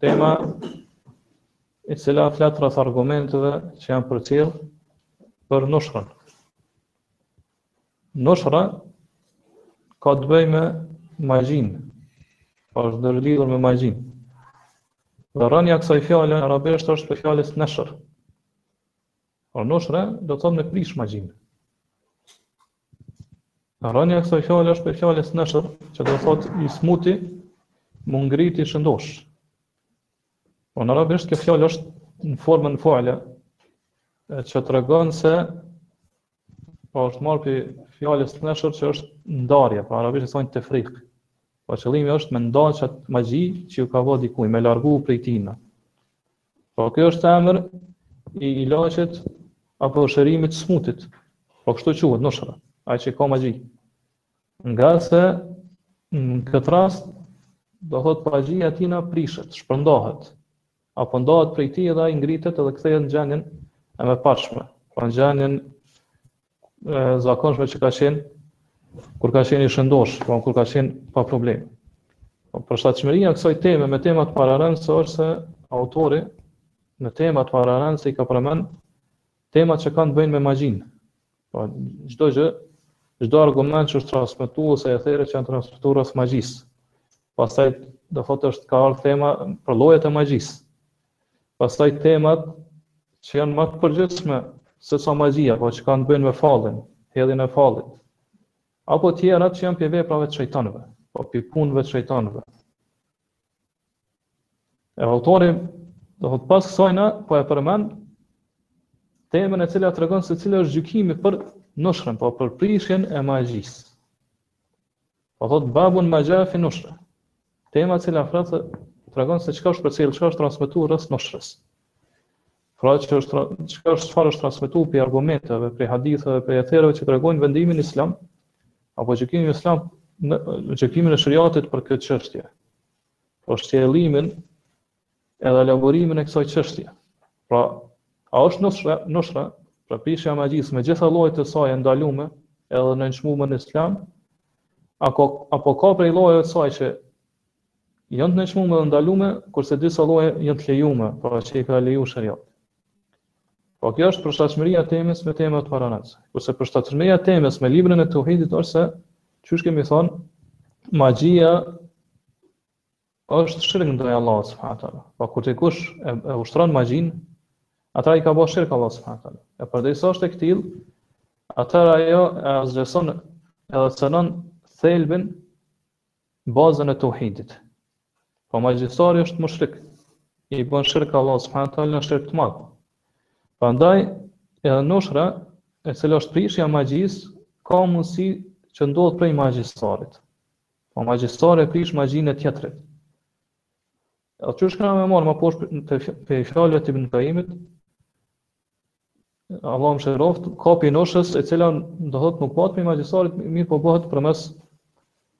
Tema e cila flet rreth argumenteve që janë përcjell për nushrën. Nushra ka të bëjë me magjin, po është ndërlidhur me magjin. Dhe rrënja e kësaj fjale në arabisht është prej fjalës neshër. Po nushra do thotë me prish magjin. Rrënja e kësaj fjale është prej fjalës neshër, që do thot i smuti, m'u ngrit i shëndosh. Po në arabisht, kjo fjale është në formën fu'le, që tregon se po është marrë prej fjalës neshër që është ndarje, po në arabisht e thojnë tefrik. Po qëllimi është me nda atë magji që ju ka bo dikuj, me largu prej tina. Po kjo është emër i ilaçit apo shërimit të të smutit. Po kështu quhet nushra, ai që ka magji. Ngase në këtë rast do thot magjia tina prishet, shpërndahet, apo ndahet prej tij dhe ai ngritet edhe kthehet në gjendjen e mëparshme, pra në gjendjen e zakonshme që ka qenë kur ka qenë i shëndosh, pra kur ka qenë pa problem. Po përshtatshmëria e kësaj teme me temat pararendëse është se autori në temat pararendëse i ka përmend temat që kanë të bëjnë me magjinë. Po çdo gjë, çdo argument që është transmetuar ose etherë që janë transmetuar rreth magjisë. Pastaj do thotë është ka ardhur tema për llojet e magjisë. Pastaj temat që janë më të përgjithshme se sa magjia, po që kanë të bëjnë me fallin, hedhjen e fallit, apo tjerat që janë prej veprave të shejtanëve, po prej punëve të shejtanëve. E autori do thotë pas kësajna po e përmend temën e cila tregon se cili është gjykimi për nushrën, po për prishjen e magjisë. Po thot babun ma xha fi nushra. Tema e cila flet se tregon se çka është përcjell, çka është transmetuar rreth nushrës. Pra që është çka është çfarë është transmetuar prej argumenteve, prej haditheve, prej etherëve që tregojnë vendimin islam apo gjykimin islam, gjykimin e sheriatit për këtë çështje. Po shtjellimin edhe elaborimin e kësaj çështje. Pra, a është nushra, nushra, pra prishja e magjisë me gjitha llojet e saj e ndaluar edhe e nënçmuar në Islam, apo apo ka prej llojeve të saj që janë të nënçmuar dhe ndaluar, kurse disa lloje janë të lejuar, pra që i ka lejuar sheriati. Po kjo është përshtatshmëria e temës me temat pararendëse. Kurse përshtatshmëria e temës me librin e Tauhidit është se siç kemi thon magjia është shirk ndaj Allahut subhanahu teala. Po kur dikush e, e ushtron magjin, ata i ka bërë shirk Allahut subhanahu teala. E përderisa është e këtill, ata ajo e asgjëson edhe cënon thelbin bazën e tauhidit. Po magjistari është mushrik, i bën shirk Allahut subhanahu teala, shirk të madh. Prandaj edhe nushra e cila është prishja e magjisë ka mundësi që ndodh prej magjistarit. Po magjistari e prish magjinë e tjetrit. Ashtu siç kena me marr më poshtë prej fjalëve e Ibn Kaimit. Allahu e mëshiroft, ka prej nushrës e cila do thot nuk bahet prej magjistarit, mirëpo bëhet përmes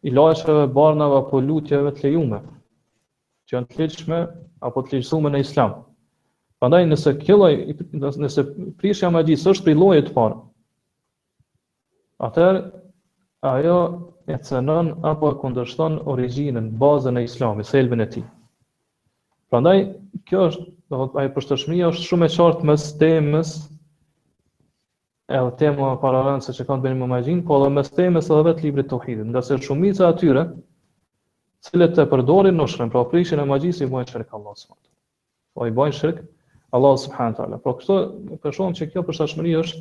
ilaçeve, barnave apo lutjeve të lejuara që janë të ligjshme apo të ligjësume në Islam. Prandaj nëse kjo lloj nëse prishja e magjisë është prej llojit të parë, Atëherë, ajo e cenon apo e kundërshton origjinën, bazën e Islamit, thelbin e tij. Prandaj, kjo është, do të thotë, ajo përshtatshmëria është shumë e qartë mes temës edhe temave paraardhëse që kanë të bëjnë me magjinë, po edhe mes temës edhe vetë librit teuhidit, ngase shumica atyre, cilët e përdorin nushrën, pra prishjen e magjisë i bojnë shirk Allahut subhanahu teala. Po i bojnë shirk Allahut subhanahu taala. Po kështu po shohim se kjo përshtatshmëri është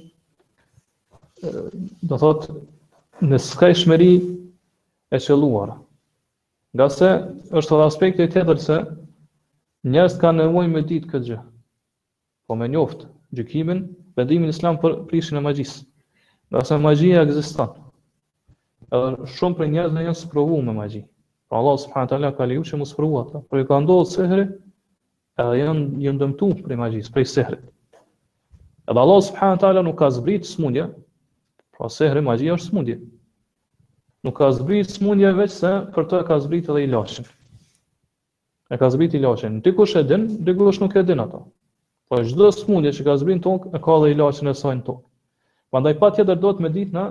do thot në skajshmëri e qëlluar. Ngase është edhe aspekti tjetër se njerëzit kanë nevojë me ditë këtë gjë. Po me njoft gjykimin, vendimin islam për prishjen e magjisë. Ngase magjia ekziston. Edhe shumë prej njerëzve janë sprovuar me magji. Pra Allah subhanahu taala ka lejuar që me u sprovu ata. Pra i ka ndodhur sehri, edhe janë janë dëmtuar prej magjisë, prej sehrit. Edhe Allah subhanahu taala nuk ka zbrit smundje. Pra sehri, magjia është smundje. Nuk ka zbrit smundje veçse për të ka zbrit edhe ilaçin. E ka zbrit ilaçin. Dikush e din, dikush nuk e din ato. Po çdo smundje që ka zbrit në tokë, e ka dhe ilaçin e saj në tokë. Prandaj patjetër duhet me ditë ne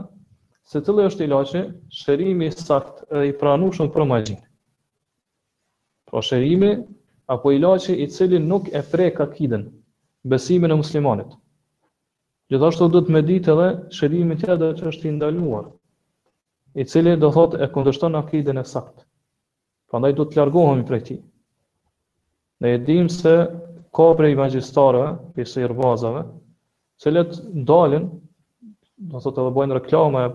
se cili është ilaçi, shërimi i saktë dhe i pranueshëm për magjin. Pra shërimi apo ilaçi i cili nuk e prek akiden, besimin e muslimanit. Gjithashtu duhet me ditë edhe shërimi tjetër që është i ndaluar, i cili do thotë e kundërshton akiden e saktë. Prandaj duhet të largohemi prej tij. Ne e dimë se ka prej magjistarëve, prej sihirbazave, të cilët dalin, do të thotë edhe bëjnë reklama e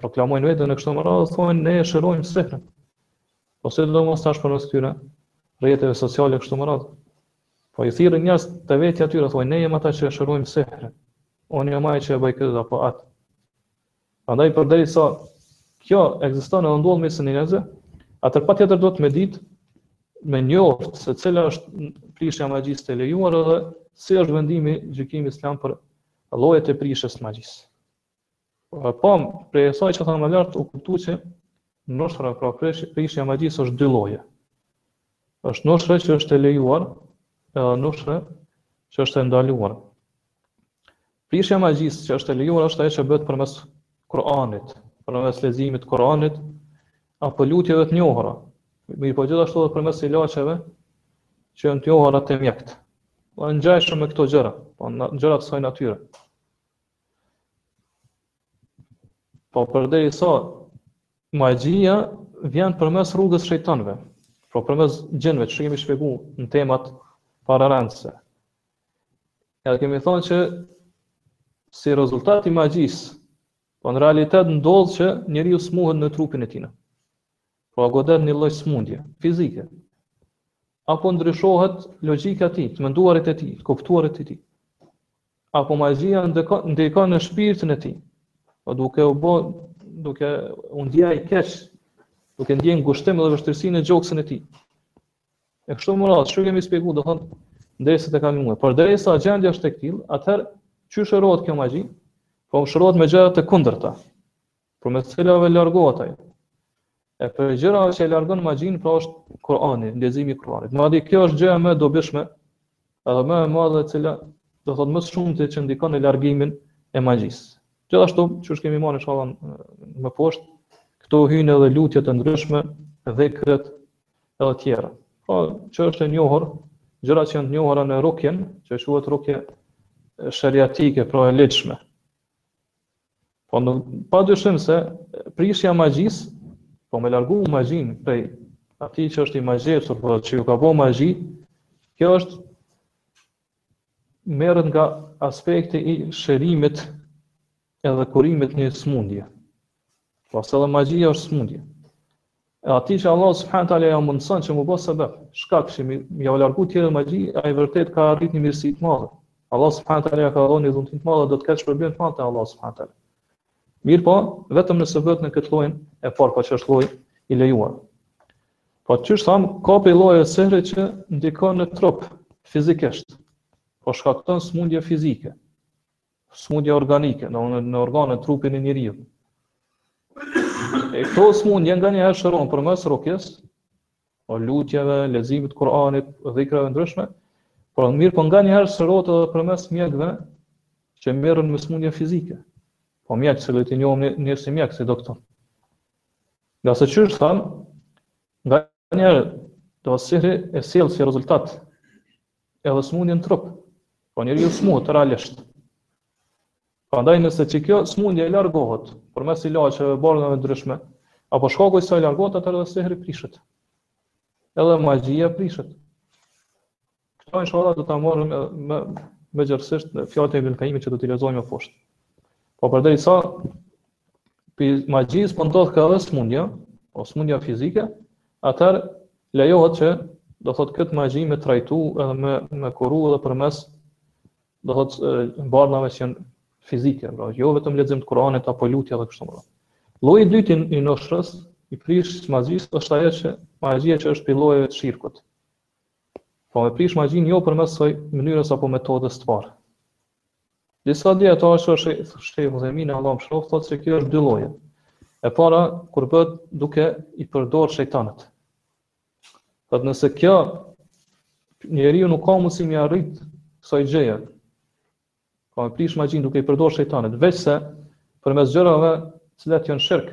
proklamojnë veten e kështu me radhë, thonë ne e shërojmë sehrin. Po sidomos tash përmes këtyre rrjeteve sociale kështu me radhë. Po i thirrën njerëzit te vetja e tyre, thonë ne jemi ata që e shërojmë sehrin. Unë jam ai që e bëj këtë apo atë. Andaj përderisa kjo ekziston edhe ndodh në mesin e njerëzve, atër patjetër duhet me ditë me njoftë se cila është prishja e magjisë e lejuar edhe si është vendimi gjykimi islam për llojet e prishjes magjisë. Po, prej asaj që thamë më lartë, u kuptu që nëshra, pra prishja e magjisë është dy lloje. është nëshra që është e lejuar, edhe nëshra që është e ndaluar. Prishja e magjisë që është e lejuar është ajo që bëhet përmes Kur'anit, përmes leximit të Kur'anit apo lutjeve të njohura. Mirëpo gjithashtu edhe përmes ilaçeve që janë të njohura te mjekët. Po ngjashëm me këto gjëra, po gjëra të kësaj natyre. Po përderisa magjia vjen përmes rrugës shejtanëve, po përmes xhinëve që kemi shpjeguar në temat paraardhëse. E kemi thonë që si rezultat i magjisë, po në realitet ndodh që njeriu smuhet në trupin e tina. Po e godet një lloj smundje, fizike. Apo ndryshohet logjika e tij, të menduarit e tij, të kuptuarit e tij. Apo magjia ndikon në shpirtin e tij. Po duke u bo, duke u ndje ai keq, duke ndje ngushtim dhe vështirësi në gjoksin e tij. E kështu me radhë, qysh kemi spjegu, domethënë n'derset e kaluara. Përderisa gjendja është e tillë, atëherë qysh shërohet kjo magji? Po shërohet me gjëra të kundërta. Përmes të cilave largohet ajo. E prej gjërave që e largon magjinë, pra është Kurani, leximi i Kuranit. Madje kjo është gjëja më e dobishme Edhe më e madhe e cila do thot më së shumti që ndikon në largimin e magjisë. Gjithashtu, qysh kemi me marrë inshallah më poshtë, këtu hyjnë edhe lutjet e ndryshme, dhikret, edhe tjera. Po, që është e njohur, gjëra që janë të njohura në rukjen, që quhet rukje sheriatike, pra e ligjshme. Po në pa dyshim se prishja e magjisë, po me largu magjinë prej atij që është i magjepsur, po që ju ka bo magji, kjo është merret nga aspekti i shërimit edhe kurimit një smundje. Po, se dhe magjia është smundje. E atij që Allahu subhanahu wa taala ja mundëson që m'u bë sebeb, shkak që me jau largu tjerëve magjinë, ai vërtet ka arrit një mirësi të madhe. Allahu subhanahu wa taala ja ka dhënë një dhunti të madhe, do të ketë shpërblim të madh te Allahu subhanahu wa taala. Mirëpo, vetëm nëse bëhet në këtë llojin e parë, po që është lloji i lejuar. Po qysh thamë, ka pi llojeve sehre që ndikon në trup fizikisht. Po shkakton smundje fizike. Smundje organike, do në, në organe trupin e njeriut. E këto smundje nganjëherë shërohen përmes rukjes, o lutjeve, leximit të Kur'anit, dhikrave të ndryshme, po mirëpo nganjëherë shërohet edhe përmes mjekve që merren me smundje fizike. Po mjekësi që e njohim ne si mjek si doktor. Ngase qysh thamë, nganjëherë do sihri e sjell si rezultat edhe smundjen n'trup. Po njeriu smuhet realisht. Prandaj nëse që kjo smundje largohet, përmes ilaçeve e barnave të ndryshme, apo shkaku i saj largohet, atëherë edhe sehri prishet. Edhe magjia prishet. Këto inshallah do ta marrim me, me, me gjerësisht në fjalët e Ibn Kajimit që do t'i lexojmë më poshtë. Po përderisa, Pi magjisë po ndodhka edhe smundja, o smundja fizike, atëherë lejohet që do thot këtë magji me trajtu edhe me me kuru edhe përmes do thot barnave që janë fizike, pra jo vetëm lexim të Kuranit apo lutje edhe kështu me radhë. Lloji i dytë i nushrës, i prishjes së magjisë është ajo që magjia që është pi llojeve të shirkut. Po me prish magjinë jo përmes asaj mënyrës apo metodës të parë. Disa dijetarë siç është shejh Uthejmini Allahu e mëshiroftë, thotë që kjo është dy lloje. E para, kur bëhet duke i përdorë shejtanët. Thotë nëse kjo njeriu nuk ka mundësi me ia arritë kësaj gjëje, pra me prish magjinë duke i përdorë shejtanët, veçse përmes gjërave të cilat janë shirk,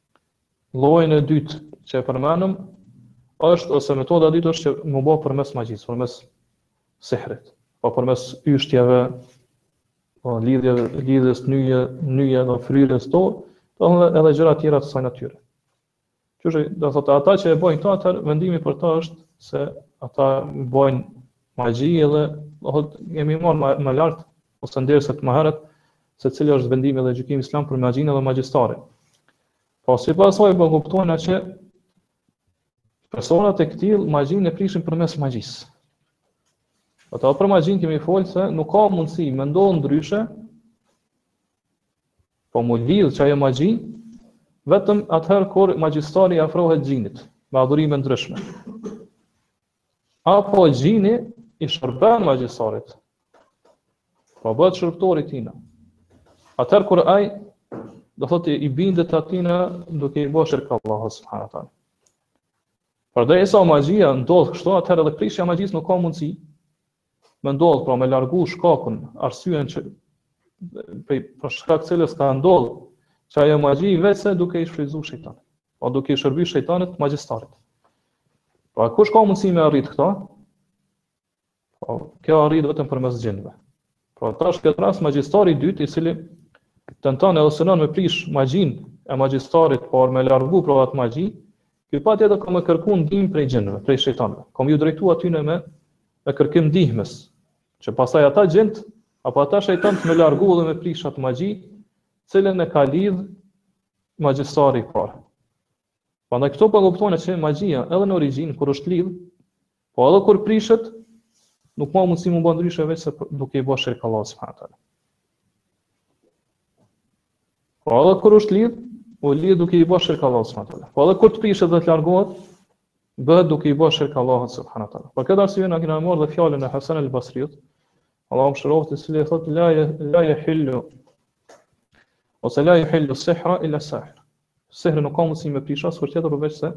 Llojin e dytë që e përmendëm është ose metoda e dytë është që m'u bo përmes magjisë, përmes sehrit, apo po përmes yshtjeve, po lidhje lidhjes nyje, nyjeve dhe fryrjes në to, do të thotë edhe gjëra të tjera të asaj natyre. Që është, do të thotë ata që e bëjnë këtë, atëherë vendimi për ta është se ata bëjnë magji edhe do të thotë kemi marrë më, më lart ose në derset e mëhershme se cili është vendimi dhe gjykimi islam për magjinë dhe magjistarin. Po si pasojë po kuptojmë që personat e këtill magjinë e prishin përmes magjisë. Edhe po për magjinë kemi folë se nuk ka mundësi, me ndodhë ndryshe, po m'u lidhë ajo magji, vetëm atëherë kur magjistari i afrohet xhinit, me adhurime të ndryshme. Apo xhini i shërben magjistarit. Po bëhet shërbëtor i tina. Atëherë kur ai do thotë i bindet atina duke i bërë shirk Allahut subhanahu ue teala. Përderisa magjia ndodh kështu, atëherë edhe prishja e magjisë nuk ka mundësi, me ndodh pra me largu shkakun, arsyen që prej për shkak të cilës ka ndodh që ajo magji veçse duke i shfrytzuar shejtan. Po duke i shërby shejtanit magjistarit. Pra kush ka mundësi me arrit këtë? Pra kjo arrihet vetëm përmes xhinëve. Pra tash këtë rast magjistari i dytë i cili tenton edhe synon me prish magjin e magjistarit parë, me largu pra atë magji, ky patjetër ka me kërkuar ndihmë prej xhinëve, prej shejtanëve. Ka me ju drejtuar atyre me Në kërkim të ndihmës, që pastaj ata xhint, apo ata shejtantë me largu dhe me prish atë magji, të cilën e ka lidh magjistari i parë. Prandaj këtu po kuptojmë se magjia edhe në origjinë kur është lidh, po edhe kur prishet, nuk ka mundësi me u bë ndryshe veçse duke i bërë shirk Allahut subhanahu wa taala. Po edhe kur është lidh, u lidh duke i bërë shirk Allahut subhanahu wa taala. Po edhe kur të prishet dhe të largohet, bëhet duke i bërë shirk Allahut subhanahu wa taala. Për këtë arsye na kena marrë dhe fjalën e Hasan al-Basriut, Allahu e mëshiroftë, i cili thotë la la yahillu ose la yahillu sihra illa sahir. Sihri nuk ka mundësi me prish askush tjetër përveçse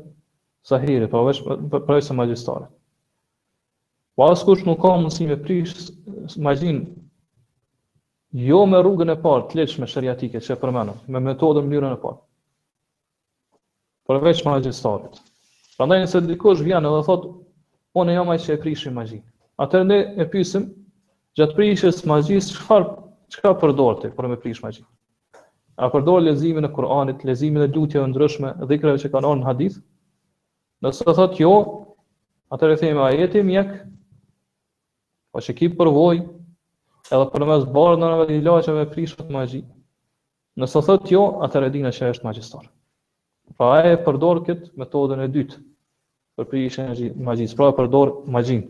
sahiri, pra veç përveçse magjistari. Pra askush nuk ka mundësi me prish magjin jo me rrugën e parë të lejueshme sheriatike që përmendëm, me metodën mënyrën e parë. përveç magjistarit. Prandaj nëse dikush vjen edhe thot, unë jam ai që e prishi magjin. Atëherë ne e pyesim gjatë prishjes magjisë çfarë çka përdor ti për me prish magjin. A përdor leximin e Kur'anit, leximin e lutjeve të ndryshme, dhikrave që kanë ardhur në hadith? Nëse thot jo, atëherë i themi a je ti mjek, pra që ki përvoj, edhe përmes barërave dhe ilaçeve prish atë magji. Nëse thotë jo, atëherë dije që ai është magjistar. Pra ai e përdor këtë metodën e dytë për prishjen e magjisë, pra e përdor magjin.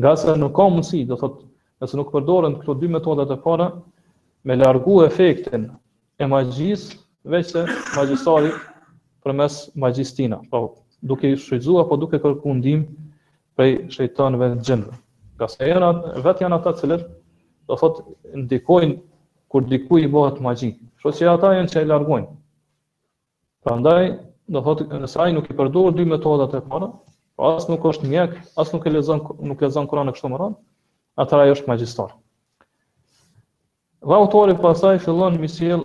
Ngase nuk ka mundësi, do të thotë, nëse nuk përdoren këto dy metodat e para me largu efektin e magjisë, veçse magjistari përmes magjisë së tina, pra duke i shfrytzuar apo duke kërkuar ndihmë prej shejtanëve të xhinëve. Ngase janë ata, vetë janë ata të cilët do thot ndikojnë kur dikujt i bëhet magji. Kështu që ata janë që e largojnë. Prandaj do thot nëse ai nuk i përdor dy metodat e para, pra as nuk është mjek, as nuk e lexon nuk lexon Kur'anin e kështu me radhë, atëherë ai është magjistar. Dhe autori pastaj fillon me i sjell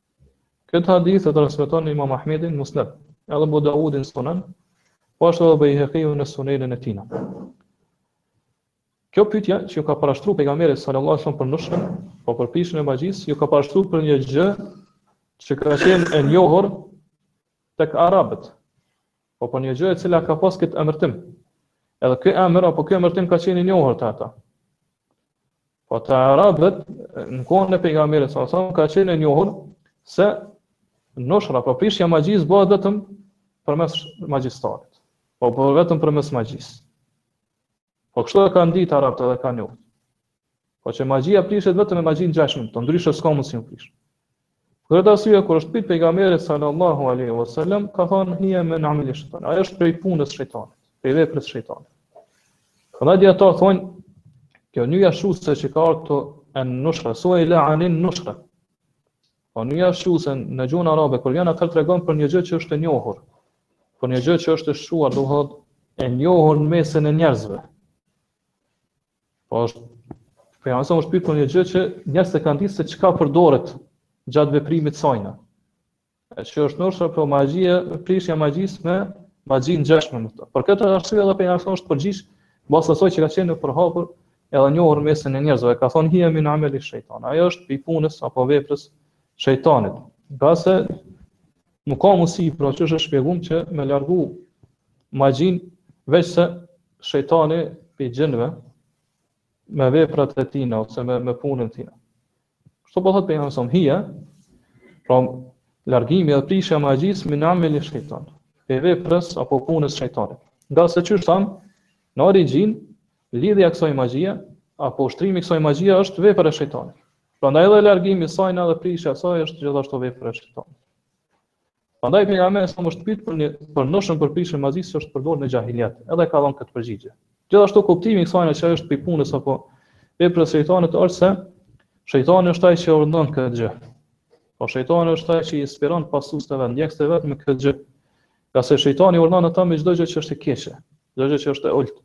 Këtë hadith e transmeton Imam Ahmedi në Musned, edhe Abu Daudi në Sunan, po ashtu edhe Bejhekiu në Sunenin e tij. Kjo pyetje që ju ka parashtruar pejgamberit sallallahu alajhi wasallam për nushren, pra për prishjen e magjisë, ju ka parashtruar për një gjë që ka qenë e njohur tek arabët. Po për një gjë e cila ka pas këtë emërtim. Edhe ky emër apo ky emërtim ka qenë i njohur te ata. Po te arabët, në kohën e pejgamberit sa sa ka qenë e njohur se nushra apo prishja e magjisë bëhet vetëm përmes magjistarit. Apo vetëm përmes magjisë. Po kështu e kanë ditë arabët edhe kanë njohur. Po që magjia prishet vetëm me magji të ngjashme, se ndryshe s'ka mundësi me u prish. Për këtë arsye, kur është pyt pejgamberi sallallahu aleyhi wa sallam, ka thonë hija min ameli shejtan. Ajo është prej punës shejtanit, prej veprës shejtanit. Pra dijetarët thonë, kjo nyja shquese që ka ardh këtu en-nushra, suile anin nushra. Po nyja shquese në gjuhën arabe kur vjen atëherë tregon për një gjë që është e njohur. Për një gjë që është e shquar, do të thotë e njohur në mesin e njerëzve. Po është pejgamberi është pyt për një gjë që njerëzit e kanë ditë se çka përdoret gjatë veprimit sajna. E që është në atë shoqëri magjia, prishja e magjisë me magji të ngjashme me të. Për këtë arsye edhe pejgamberi është përgjigj, n'bazë asaj që ka qenë e përhapur edhe e njohur n'mesin e njerëzve, ka thonë hije min ameli shejtan. Ajo është pi punës apo veprës shejtanit. Ngase nuk ka mundësi pra qysh është shpjegum që me largu magjin veç se shejtani pi gjinve me veprat e tina ose me, me punën tina. Kështu po thot pejgamberi sa hija, pra largimi dhe prishja e magjisë min ameli shejtan. Pi veprës apo punës shejtanit. Ngase qysh tham, në origjin lidhja e kësaj magjie apo ushtrimi i kësaj magjie është vepër e shejtanit. Prandaj edhe largimi i sajna dhe prishja e saj është gjithashtu vepër e shejtanit. Prandaj pejgamberi është pyt për një për nushrën për prishjen e magjisë që është përdorur në xhahilijet, edhe ka dhënë këtë përgjigje. Gjithashtu kuptimi i kësaj që është prej punës apo veprës së shejtanit është se shejtani është ai që urdhon këtë gjë. Po shejtani është ai që i inspiron pasuesve, ndjekësve të vet me këtë gjë. Ngase shejtani urdhon ata me çdo gjë që është e keqe, çdo gjë që është e ulët.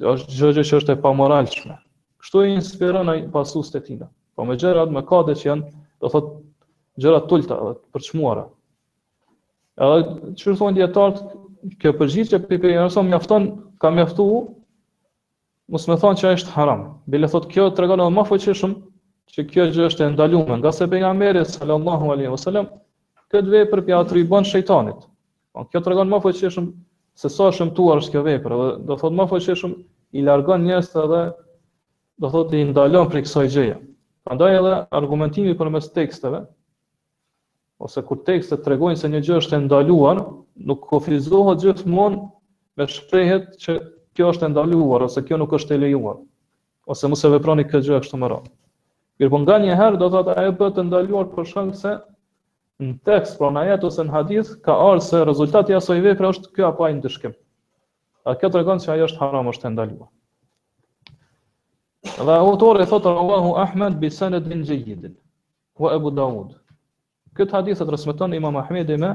Çdo gjë që është e pamoralshme. Kështu i inspiron ai pasuesit e tij. Po me gjërat mëkate që janë, do thot gjëra të ulta dhe të përçmuara. Edhe qysh thon dijetarët kjo përgjigje e pejgamberit mjafton, ka mjaftu, mos me thonë që është haram. Bile thot kjo tregon edhe ma fuqishëm, që kjo gjë është e ndalume, ngase pejgamberi, sallallahu alaihi wa sallam, këtë vepër p'ja atribon shejtanit. Po kjo tregon më fuqishëm se sa e shëmtuar është kjo vepër, dhe do thotë më fuqishëm i largon njerëzit edhe do thotë i ndalon prej kësaj gjëje. Prandaj edhe argumentimi përmes teksteve ose kur tekstet tregojnë se një gjë është e ndaluar, nuk kufizohet gjithmonë me shprehjet që kjo është e ndaluar ose kjo nuk është e lejuar ose mos e veproni këtë gjë kështu me radhë. Mirëpo nganjëherë do thotë ajo bëhet e ndaluar për shkak se Në tekst, pra në ajet ose në hadith, ka ardhur se rezultati i asaj vepre është ky apo ai ndëshkim. A kjo tregon se ajo është haram, është e ndaluar. Dhe autori thotë rawahu Ahmed bi sanadin jayyid wa Abu Dawud. Këtë hadith e transmeton Imam Ahmedi me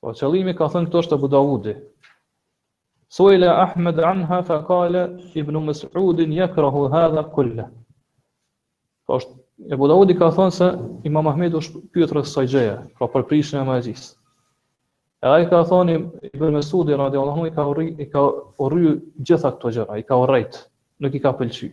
Po qëllimi ka thënë këto është Abu Davudi. Suila Ahmed anha fa kale Ibn Mesudin jekrahu hadha kullahu. Po është Ebu Dawudi ka thënë se Imam Ahmedi osht pyet rreth kësaj gjëje, pra për prishjen e magjisë. E ai ka thënë Ibn Mesudi radiallahu anhu i ka urry i ka urry gjitha këto gjëra, i ka urrejt, nuk i ka pëlqy.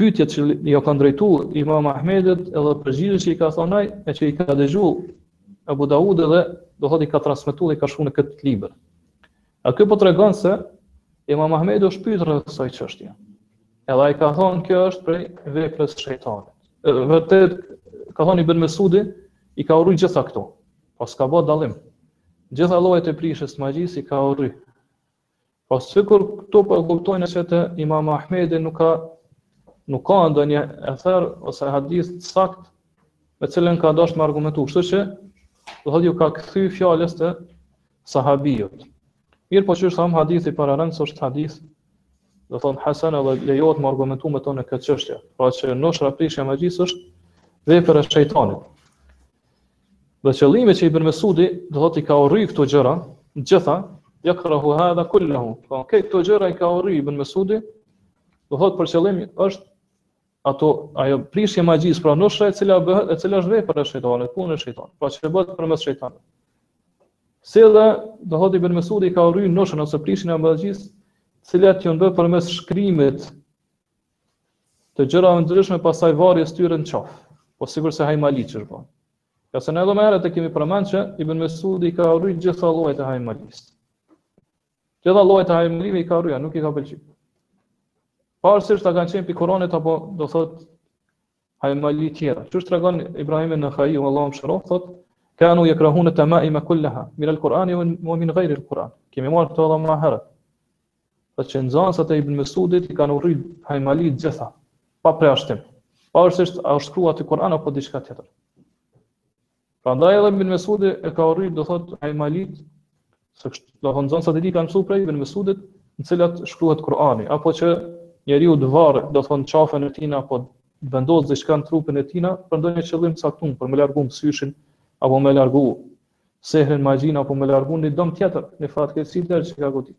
Pyetjet që ia ka drejtuar Imam Ahmedit edhe përgjigjet që i ka thënë ai, e që i ka dëgjuar Abu Daud dhe do thotë i ka transmetuar dhe i ka shkruar në këtë libër. A kjo po tregon se Imam Ahmedi është pyetur rreth kësaj çështje. Edhe ai ka thonë kjo është prej veprës së shejtanit. Vërtet ka thonë Ibn Mesudi i ka urrë gjitha këto. Pra s'ka bë dallim. Gjitha llojet e prishjes të magjisë i ka urrë. Po sikur këtu po e kuptojmë se te Imam Ahmedi nuk ka nuk ka ndonjë ether ose hadith të sakt me cilën ka dashur të argumentu. Kështu që do thotë ju ka kthy fjalës të sahabiut. Mirëpo siç thamë hadithi paraardhës është hadith do thotë hasen edhe lejohet me argumentu me to në këtë çështje. Pra që nushra prishja magjisë është vepër e shejtanit. Dhe qëllimi që Ibn Mesudi do thotë i ka urry këto gjëra, gjitha, yakrahu hadha kullahu. Po pra, këto gjëra i ka urry Ibn Mesudi, do thotë për qëllim është ato ajo prishje magjis pra nushra e cila bëhet e cila është vepër e shejtanit, punë e shejtanit, pra që bëhet përmes shejtanit. Si dhe do thotë Ibn Mesudi ka urry nushren ose prishjen e magjis, të cilat janë bërë përmes shkrimit të gjërave të ndryshme pasaj varjes tyre në qafë, po sikur se hajmali që është bërë. Ngase ne edhe më herët e kemi përmend që Ibn Mesudi i ka urry gjitha llojt e hajmalis. Gjitha llojt e hajmalive i ka urry, nuk i ka pëlqy. Pavarësisht a kanë qenë prej Kuranit, apo do thot Hajmali tjera. Siç tregon Ibrahim en-Nakhai, Allahu e mëshiroft, thotë Kanu yakrahuna tamaima kullaha min al-Qur'ani wa min ghayri al-Qur'an. Kemi marrë këto edhe më herët. Po që nxënësat e Ibn Mesudit i kanë urry hajmalitë gjitha, pa përjashtim. Pavarësisht a është shkruar aty Kur'an apo diçka tjetër. Prandaj edhe Ibn Mesudi i ka urry, do thotë hajmalit, se kështu, do thotë nxënësat e tij kanë mësuar prej Ibn Mesudit, në cilat shkruhet Kur'ani, apo që njeriu t'i varë, do thotë n'qafën e tij apo vendos diçka në trupin e tij për ndonjë qëllim të caktuar, për me largu mysyshin apo me largu sehrin magjin apo me largu një dëm tjetër, një fatkeqësi tjetër që ka godit.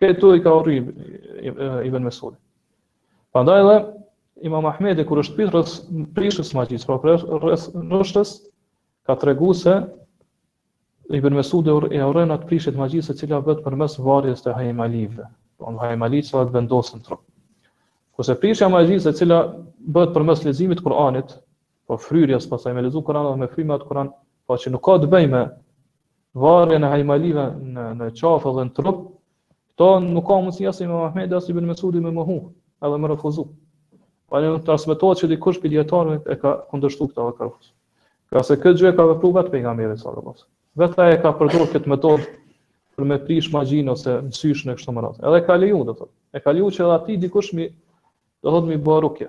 Këto i ka urry Ibn Mesudi. Prandaj edhe Imam Ahmedi kur është pyet rreth prishjes së magjisë, pra rreth nushrës, ka treguar se Ibn Mesudi e urren atë prishje të magjisë e cila bëhet përmes varjes të hajmalive. Pra në hajmalit që vendosen n'trup. Kurse prishja e magjisë e cila bëhet përmes leximit të Kuranit, po fryrjes pastaj me lexu Kur'an dhe me fry me atë Kur'an, po që nuk ka të bëjë me varjen e hajmalive në në qafë dhe në trup, këtë nuk ka mundësi as Imam Ahmed as Ibn Mesudi me mohu, edhe me refuzu. Po nuk transmetohet që dikush prej dijetarëve e ka kundërshtu këta dhe kërës. Ngase këtë gjë e ka vepru vetë Pejgamberi salallahu alejhi ve selem. Vetë ai e ka përdor këtë metod për me prish magjinë ose mësysh në kështë me radhë. Edhe ka leju, do thot. E ka leju që edhe atij dikush m'i, do thot, m'i bërë rukje.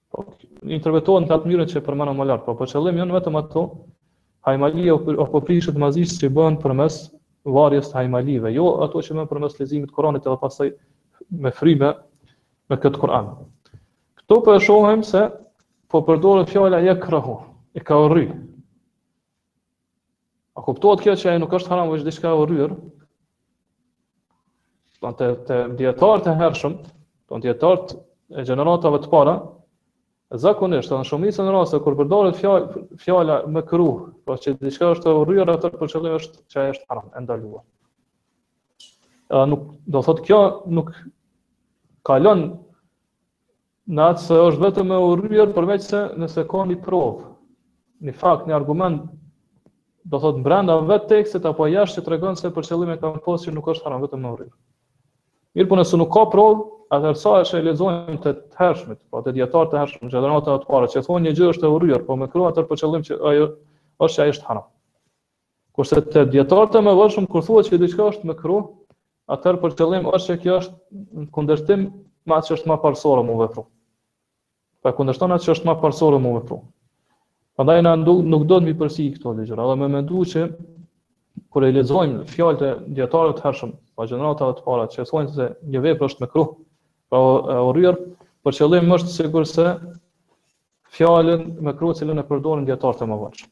Po, interpretohen në atë mënyrë që përmendëm më lart, po për qëllim janë vetëm ato hajmali apo prishjet e magjisë që bëhen përmes varjes të hajmalive, jo ato që bëhen përmes leximit të Kuranit edhe pastaj me fry me këtë Kur'an. Këto po e shohim se po përdoret fjala jekrahu, e ka urry. A kuptohet kjo që ajo nuk është haram, është diçka e urryer? Te dijetarët e hershëm, te dijetarët e gjeneratave të para, zakonisht në shumicën e rasteve kur përdoret fjalë fjala mekruh, pra që diçka është e urryer atëher për qëllim është që ajo është haram, e ndaluar. Ë nuk do thotë kjo nuk kalon Në atë se është vetëm e urryer përveç se nëse ka një provë, një fakt, një argument, do thotë brenda vetë tekstit apo jashtë që tregon se për qëllim e kanë pasur nuk është haram vetëm e urryer. Mirëpo nëse nuk ka provë, atëherë sa herë e lexojmë te të hershmit, pra te dijetarët e hershëm, gjeneratat e para, që thonë një gjë është e urryer, pra mekruh, atëher për qëllim që ajo është që ajo është haram. Kurse te dijetarët e mëvonshëm kur thuhet se diçka është mekruh, Atëherë për qëllim është që kjo është në kundërshtim me atë që është më parësore me u vepru. Pra kundërshton atë që është më parësore me u vepru. Prandaj na nuk duhet m'i përzi këto dy gjëra, edhe me mendu që kur e lexojmë fjalët e dijetarëve të hershëm, pra gjeneratave të para që thonë se një vepër është mekruh, pra e urryer, për qëllim është sikurse fjalën mekruh të cilën e përdorin dijetarët e mëvonshëm.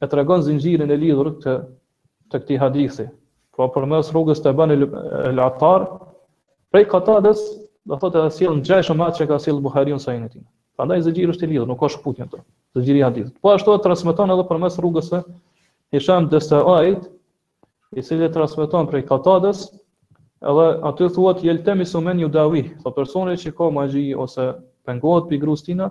E tregon zinxhirin e lidhur të të këtij hadithi. Pra përmes rrugës të Eban el-Attar, prej Katades, do thotë edhe sjell ngjashëm atë që ka sjell Buhariu në Sahihun e tij. Prandaj zinxhiri është i lidhur, nuk ka shkputje aty. Zinxhiri i hadithit. Po ashtu e transmeton edhe përmes rrugës së Hisham Destuait, i cili transmeton prej Katades, edhe aty thuhet Yeltemisu men yudawi, se po personi që ka magji ose pengohet pi grus tina,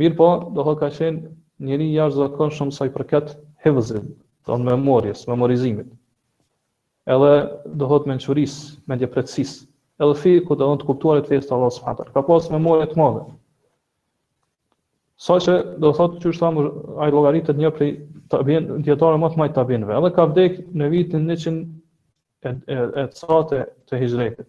Mirëpo, do thot ka qenë njeri i jashtëzakonshëm sa i përket hifzit, domthonë memorjes, memorizimit. Edhe do thot mençurisë, mendjeprejtësisë. Edhe fikhut, edhe të kuptuarit fesë të Allahut subhanahu taala. Ka pas memorie të madhe. Sa që do të thotë qysh thamë ai llogaritet një prej tabiin dijetarëve më të mëdhenj tabiinëve. Edhe ka vdek në vitin 100 e, e, ca të hixhretit.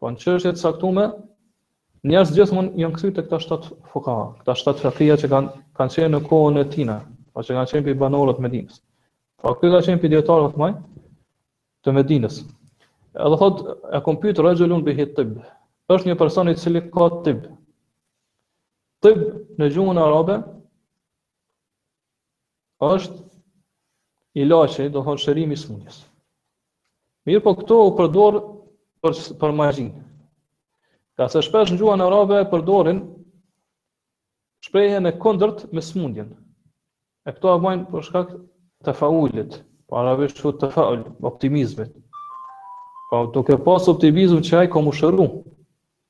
Po në çështje të caktume, njerëz gjithmonë janë kthyer tek këta shtat fukaha, këta shtat fakiha që kanë kanë qenë në kohën e tina, pra që kanë qenë prej banorëve t'Medinës. Pra ky ka qenë prej dijetarëve të mdhaj të Medinës. Edhe thot, e kom pyjtë rexhulun bihi tib. është një person i cili ka tib. Tib në gjuhën arabe, është ilaçi, domethonë shërimi i smundjes. Mirëpo këtu u përdor për, për magjinë. Ngase shpesh në gjuhën arabe përdorin shprehjen e kundërt me smundjen. E këto e bajnë për shkak tefaulit, pra arabisht tefaul, optimizmit. Pra po, duke pas optimizm që ai ka me u shëru,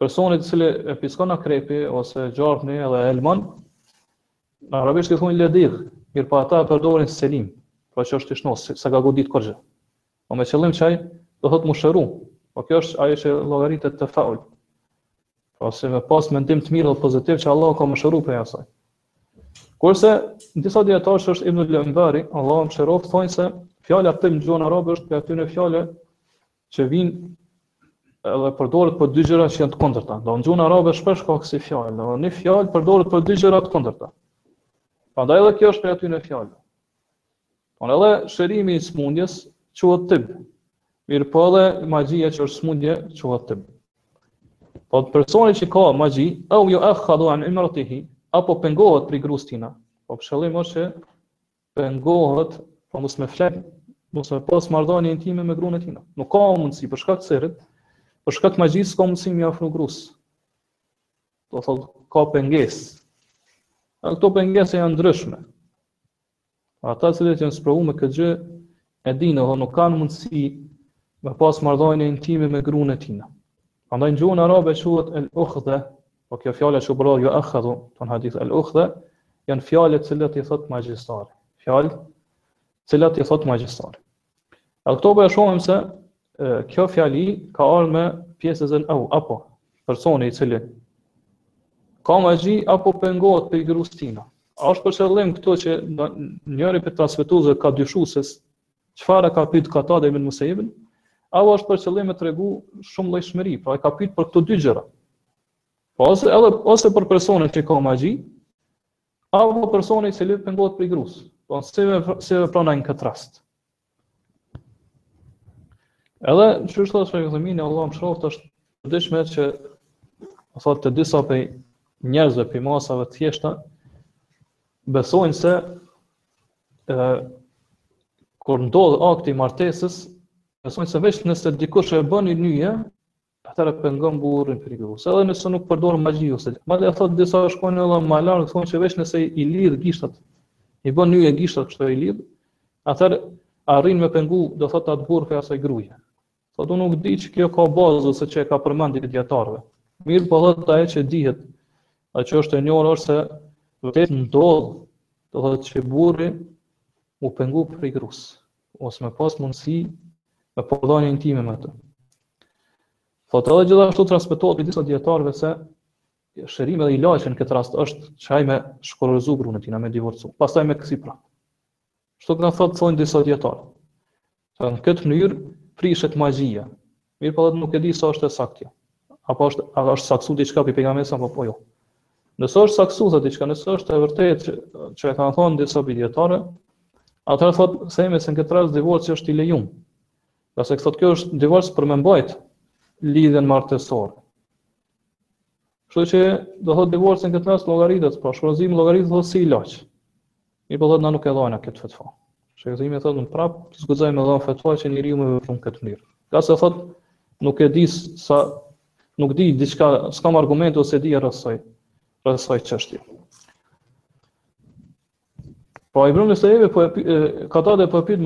Personi i cili e piskon akrepi ose gjarpni edhe e helmon, në arabisht i thonë ledigh, mirëpo po ata e përdorin selim, pra që është i shnosh, s'e ka godit kurgjë. Po me qëllim që ai do thotë me u shëru, po kjo është ajo që llogaritet tefaul. Pra se me pas mendim të mirë dhe pozitiv që Allahu ka me shëru prej asaj. Kurse, disa dijetarë siç është Ibn el Enbari, Allahu e mëshiroftë, thonë se fjala tib në gjuhën arabe është prej atyne fjalëve që vijnë edhe përdoret për dy gjëra që janë të kundërta. Do në gjuhën arabe shpesh ka kësi fjalë, do një fjalë përdoret për dy gjëra të kundërta. Prandaj edhe kjo është prej atyne fjalëve. Por edhe shërimi i smundjes quhet tib. Mirëpo edhe magjia që është smundje quhet tib. Po te personi që ka magji, au juakhadhu an imraetihi, apo pengohet prej grus tina, po për qëllim është që pengohet pra mos me flejt, mos me pas marrdhanie intime me grun e tina. Nuk ka mundësi për shkak të sihrit, për shkak të magjisë s'ka mundësi m'iu afru grus. Do thot ka pengesë. A këto pengesa janë t'ndryshme. Ata të cilët janë sprovu me këtë gjë E dinë edhe nuk kanë mundësi me pas marrdhanie intime me grun e tina. Prandaj në gjuhën arabe quhet el ukhdha, po kjo fjalë që u përdor juakhadhu, në hadith el ukhdha, janë fjalë të cilat i thot magjistari. Fjalë të cilat i thot magjistari. Edhe këto po e shohim se Kjo fjali ka ardh me pjesëzën au, apo, personi i cili ka magji, apo pengohet prej grus tina. A është për qëllim këtu që njëri prej transmetuesve ka dyshu se çfarë e ka pytë Katade Ibn Musejibin, a është për qëllim me tregu shumëllojshmëri, pra e ka pytë për këto dy gjëra. Po ose, edhe, ose për personin që ka magji, apo personi i cili pengohet prej grus, po se me, se me prana në këtë rast. Edhe Shejh Uthejmini Allahu e mëshiroftë është e dishme që thotë te disa prej njerëzve prej masave të thjeshta besojnë se e, kur ndodhë akti martesës besojnë se veç nëse dikush e bën një nyje Atëherë pengon burrin prej grus. Se edhe nëse nuk përdor magji ose madje e thotë disa shkojnë edhe më lart, thonë se veç nëse i lidh gishtat, i bën nyje gishtat kështu i lidh, atëherë arrin me pengu, do thotë atë burrë prej asaj gruaje. Po thotë nuk di që kjo ka bazë ose që e ka përmendë prej dijetarëve. Mirëpo thotë ajo që dihet, ajo që është e njohur është se vërtet ndodh, do thotë që burri u pengu prej grus. ose me pas mundësi me pas marrdhanie intime me të. Thotë edhe gjithashtu transmetohet prej disa dijetarëve se shërim edhe ilaç në këtë rast është që ai me shkurorëzu grunë tina me divorcu, pastaj me kthy prap. Shtu kan thotë thonë disa dijetarë. Në këtë mënyrë prishet magjia, Mirëpo thotë nuk e di sa është e saktë kjo. Apo është a është saktësu diçka prej Pejgamberit s.a. apo jo. Nëse është saktësu thotë diçka, nëse është e vërtetë që, që e kanë thënë disa prej dijetarëve, atëherë thotë themi se në këtë rast divorci është i lejuar. Ngase thotë kjo është divorc për me mbajt lidhjen martesore. Kështu që do thotë divorci në këtë rast llogaritet, pra shkurorëzimi llogaritet thotë si ilaç. Mirëpo thotë na nuk e dhajna këtë fetfa. Shejh Uthejmini thotë na prap, s'guxojmë me dhan fetfa që njeriu me vepru në këtë mënyrë. Ngase thotë, nuk e di sa, nuk di diçka, s'kam argument ose dije rreth saj, rreth saj çështje. Po Ibn Musejibi po Katade po pyet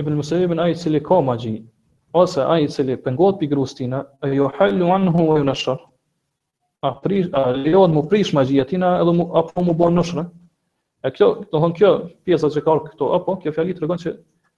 Ibn Musejibin ai i cili ka magji ose ai i cili pengohet prej grus tina e juhal-lu anhu wa yunashar a prish a lejohet mu prish magjia tina edhe mu apo mu bën nushra e kjo do thon kjo pjesa që ka këtu apo kjo fjali tregon se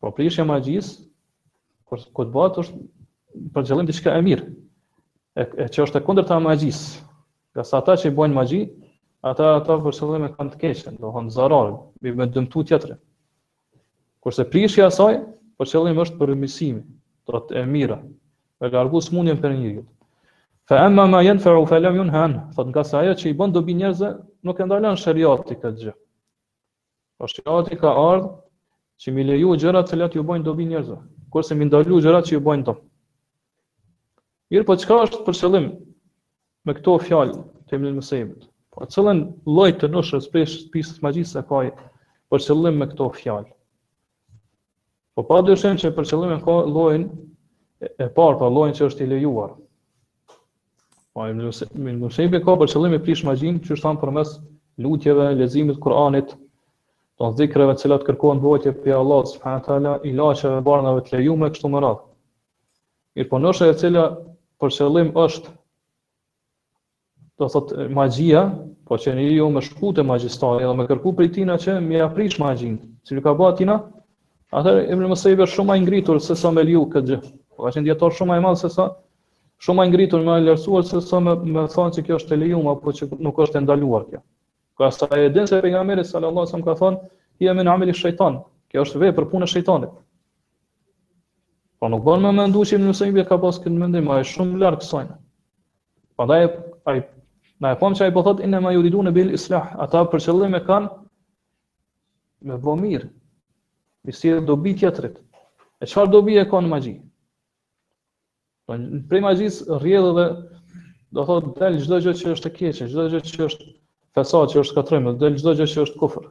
Po prishja e magjisë, kur kur të bëhet është për qëllim diçka e mirë. E, e që është e kundërta e magjisë. Ngase ata që bëjnë magji, ata ata për qëllim e kanë të keqen, do thonë zarar, me me dëmtu tjetrin. Kurse prishja e saj për qëllim është për përmirësim, do thotë e mira, me largu smundjen prej njeriut. Fa amma ma yanfa'u fa lam yunha anh, thot ngase ajo që i bën dobi njerëzve, nuk e ndalon sheriati këtë gjë. Po sheriati ka ardhë që m'i leju gjërat të cilat ju bojnë dobi njerëzve, kurse m'i ndalu gjërat që ju bojnë dom. Mirëpo çka është për qëllim me këto fjalë të Ibn Musejebit? Po cilin lloj të nushres, prishjes të magjisë e ka ai për qëllim me këto fjalë? Po pa dyshim që për qëllim e ka llojin e parë, pra llojin që është i lejuar. Po Ibn Musejebi ka për qëllim me prish magjinë, qysh thamë përmes lutjeve, leximit Kur'anit, të zikreve të cilat kërkohet mbrojtje prej Allahut subhanehu ue teala, ilaçeve, barnave të lejume, kështu me radhë. Mirëpo nushra e cila për qëllim është do thot magjia, po që njeriu me shku te magjistari, edhe me kërku prej tina që me ia prish magjinë, që ju ka ba atina, atëherë Ibn Musejebi është shumë ma i ngritur se sa me leju këtë gjë, po ka qenë dijetar shumë ma i madh se sa, shumë ma i ngritur, ma i lartësuar se sa me, me thonë që kjo është e lejume apo që nuk është e ndaluar kjo. Ka sa e din se pejgamberi sallallahu alajhi wasallam ka thonë, "Hije min ameli shejtan." Kjo është vepër punë e shejtanit. Po nuk bën me mendu se Ibn Musejebi ka pas këtë mendim, ai shumë larg kësaj. Prandaj na e pamë që ai po thotë innema juridune bil islah, ata për qëllim e kanë me bë mirë. M'i sjell dobi tjetrit. E çfarë dobi e ka në magji? Po prej magjisë rrjedh edhe do thotë del çdo gjë që është e keqe, çdo gjë që është fesad, që është shkatërrim, del çdo gjë që është kufër.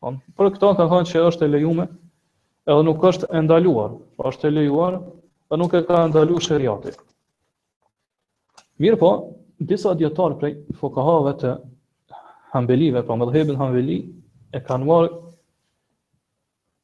Por për këto ka thënë që është e lejume, edhe nuk është e ndaluar, po është e lejuar, dhe nuk e ka ndaluar sheriati. Mirëpo, disa dijetarë prej fukahave të hambelive, pra medhhebit hambeli, e kanë marrë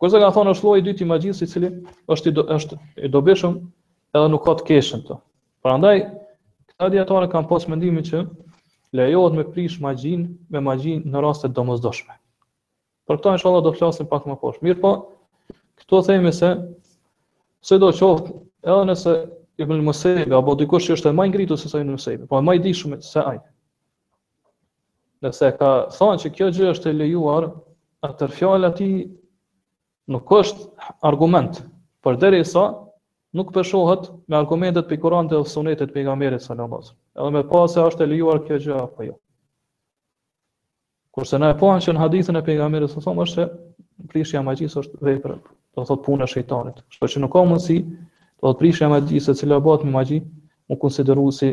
Kurse kanë thonë është lloji i dytë i magjisë i cili është i do, është i dobishëm edhe nuk ka të keqe në të. Prandaj këta dijetarë kanë pas mendimin që lejohet me prish magjinë me magji në raste të domosdoshme. Për këto inshallah do të flasim pak më poshtë. Mirëpo, këto themi se sido qoftë edhe nëse Ibn Musejebi apo dikush që është më i ngritur se sa Ibn Musejebi apo më i dijshëm se ai. Nëse ka thënë që kjo gjë është e lejuar, atëherë fjala e tij nuk është argument, përderisa nuk peshohet me argumentet prej Kur'anit dhe sunetit Pejgamberit alejhi selam. Edhe me pa se është e lejuar kjo gjë apo jo. Kurse ne e pamë që në hadithin e Pejgamberit alejhi selam është se prishja magjisë është vepër, do të thotë punë e shejtanit. Kështu që nuk ka mundësi, do të thotë prishja magjisë e cila bëhet me magji, me u konsideru si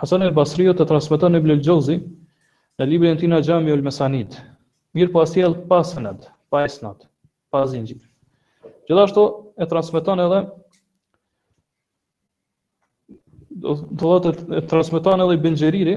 Hasan el Basriut e transmeton Ibn el Xheuzi në librin e tina Xhami ul Mesanid. Mirëpo e sjell pa sened, pa isnad, pa zinxhir. Gjithashtu e transmeton edhe do të thotë e transmeton edhe Ibn Xheriri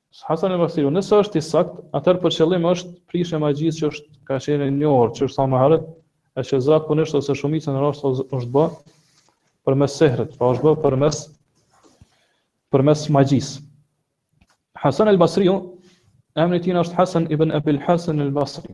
Hasan al-Basriu, Nëse është i saktë, atëherë për qëllim është prishja e magjisë që ka qenë e njohur që siç thamë më herët, e që zakonisht ose shumicën e rasteve është bë përmes sihrit, pra është bë përmes përmes magjisë. Hasan al-Basriu, emri i tina është Hasan ibn Abil-Hasan al-Basri.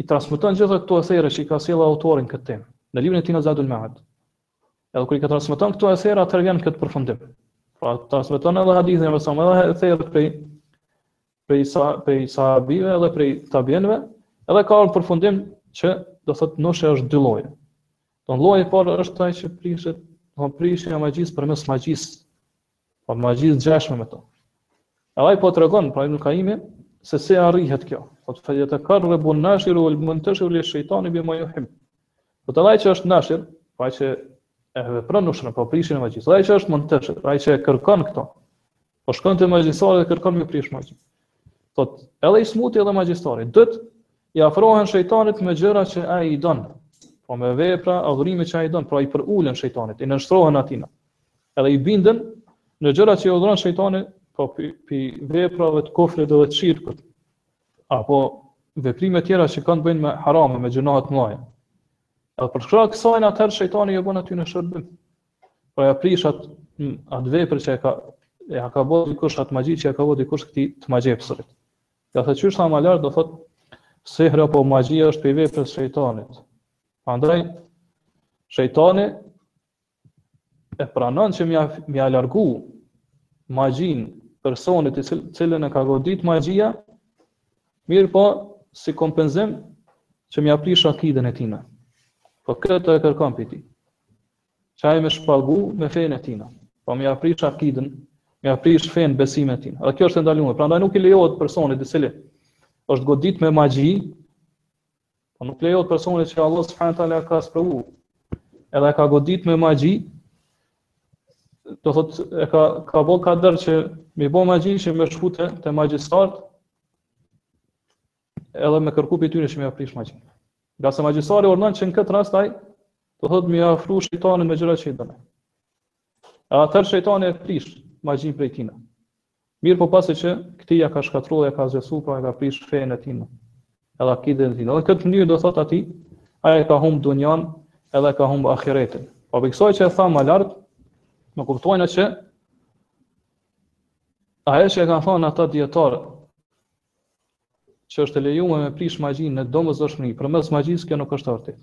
i transmeton gjitha këto ethere që i ka sjellë autori në këtë temë, në librin e tij në Zadul Ma'ad. Edhe kur i ka transmeton këto ethere, atëherë vjen në këtë përfundim. Pra transmeton edhe hadithin e mësipërm edhe etheret prej prej sa prej sahabëve edhe prej tabiinëve, edhe ka një përfundim që do thotë nushreja është dy lloje. Don lloji i parë është ai që prishet, do prishja e magjisë përmes magjisë Po magji të gjashme me to. E ai po tregon pra Ibn Kajimi se si arrihet kjo. Po thotë fe jetekarrebu nashiru uel muntashiru ila shejtani bi ma juhib. Po thotë ai që është nashir, po ai që e vepron nushren po prishjen e magjisë. Po ai që është muntashir, ai që e kërkon këto. Po shkon te magjistari dhe kërkon me prish magjinë. Thot, edhe i smuti edhe magjistari, do t'i afrohen shejtanit me gjëra që ai i don. Po me vepra, adhurime që ai i don, pra i përulen shejtanit, i nënshtrohen atina. Edhe i binden në gjëra që i urdhëron shejtani, po pi, pi veprave të kufrit dhe të shirkut. Apo veprime të tjera që kanë të bëjnë me harame, me gjëra të mëdha. Edhe për shkak të kësaj atëherë shejtani i bën aty në shërbim. Po ja prish atë vepër që e ka e ka bërë dikush atë magji që e ka bërë dikush këtij të magjepsurit. E thamë qysh më lart do thotë sihri apo magjia është prej veprave të shejtanit. Andaj shejtani e pranon që me ia, me ia largu magjinë personit të cilin e ka godit magjia, mirëpo si kompenzim që me ia prish akiden e tina. Po këtë e kërkon prej tij. Që ai me pagu me fenë e tina. Po me ia prish akiden, me ia prish fenë besimin e tina. Dhe kjo është e ndalume. Prandaj nuk i lejohet personit i cili është godit me magji, Po nuk lejohet personit që Allah subhanahu wa taala e ka sprovu, edhe e ka godit me magji, do thot e ka ka bë kader që me i bë magji që me shku te magjistarët edhe me kërku prej tyre që me ia prish magjinë. Ngase magjistari urdhëron që në këtë rast ai do thot me iu afru shejtanit me gjëra që i don. E atëherë shejtani e prish magjinë prej tina. Mirëpo pasi që këtij ia ka shkatrru dhe ia ka asgjësu pra e ka prish fenë e tina edhe akiden e tina në këtë mënyrë do thotë atij ai ia ka humb dunjan edhe e ka humb ahiretin po prej kësaj që e thamë më lart ne kuptojmë që ajo që e kanë thonë ata dijetarë që është e lejuar me prish magjinë në domosdoshmëri përmes magjisë kjo nuk është e vërtetë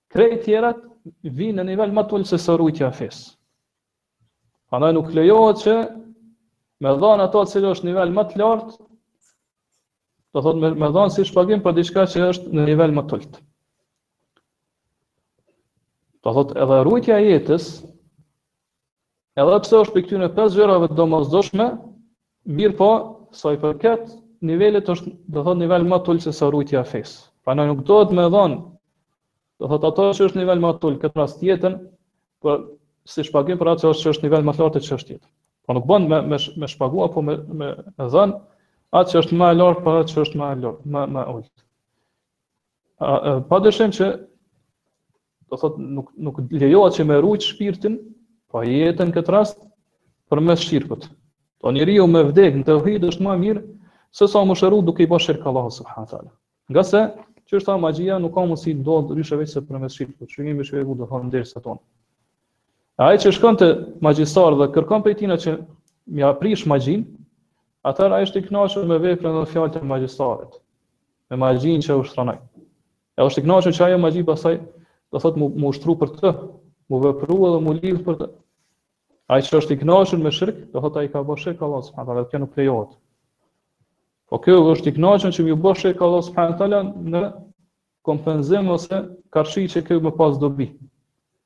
Krejt tjerat vinë në nivel më të ulët se sa rujtja e fesë. Andaj nuk lejohet që me dhanë ato e cila është nivel më të lartë, do thot me, me dhanë si shpagim për diçka që është në nivel më të ulët. Do thot edhe rujtja e jetës, Edhe pse është prej këtyre pesë gjërave të domosdoshme, mirëpo, sa i përket nivelit është, do thot nivel më t'ult se sa rujtja e fesë. Pra nuk dohet me dhon, do thot ato që është nivel më t'ult këtë rast jetën, por si shpagim për atë që është nivel më lart të çështjes. Po nuk bën me me me shpagu apo me me dhën atë që është më e lart për atë që është më e lart, më më ult. Pa dyshim që do thot nuk nuk lejohet që me rujt shpirtin, apo jetën këtë rast përmes shirkut. Po njeriu me vdek në tauhid është më mirë se sa m'u shëru duke i bërë shirk Allahu subhanahu wa taala. Ngase qysh tha magjia nuk ka mundësi të ndodh ndryshe veç se përmes shirkut. Që kemi shpjegu edhe në derset tona. Ai që shkon te magjistari dhe kërkon prej tina që m'ia prish magjin, atëherë ai është i kënaqur me veprën dhe fjalët e magjistarit. Me magjinë që ushtron ai. E është i kënaqur që ajo magji pastaj do thotë m'u, m'u ushtru për të, m'u vepru edhe m'u lidh për të. Ai që është i kënaqur me shirk, do thotë ai ka bërë shirk Allah subhanahu taala, kjo nuk lejohet. Po ky është i kënaqur që m'iu bo shirk Allah subhanahu taala në kompenzim ose karshi që ky me pas dobi.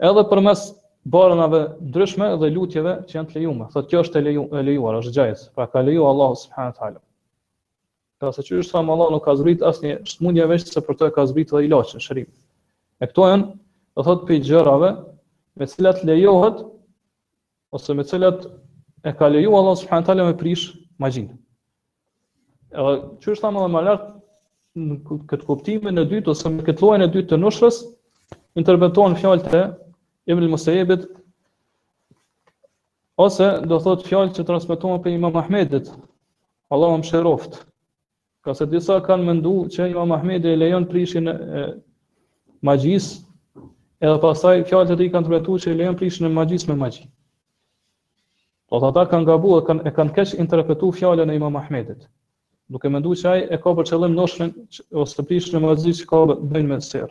Edhe përmes barnave të ndryshme dhe lutjeve që janë të lejuara. Thotë kjo është e, leju, e lejuar, është xhaiz. Pra ka leju Allahu subhanahu wa taala. Ngase qysh tha Allahu nuk ka zbrit asnjë smundje veç se për të ka zbrit dhe ilaçin, shërimin. E këto janë, do thotë prej gjërave me të cilat lejohet ose me cilat e ka leju Allah subhanahu taala me prish magjin. Edhe qysh thamë edhe më lart në këtë kuptimin e dytë ose në këtë llojin e dytë të nushrës interpretohen fjalët e Ibn Musaibit ose do thot fjalë që transmetohen prej Imam Ahmedit Allahu e mëshiroft Ngase disa kanë mendu që Imam Ahmedi e lejon prishjen e magjis, edhe pastaj fjalët e tij kanë interpretu që e lejon prishjen e magjis me magji. Po ata kanë gabu e kanë e kanë keq interpretu fjalën e Imam Ahmedit. Duke mendu që ai e ka për qëllim nushrën ose prishjen e magjis që ka të bëjë me sihr.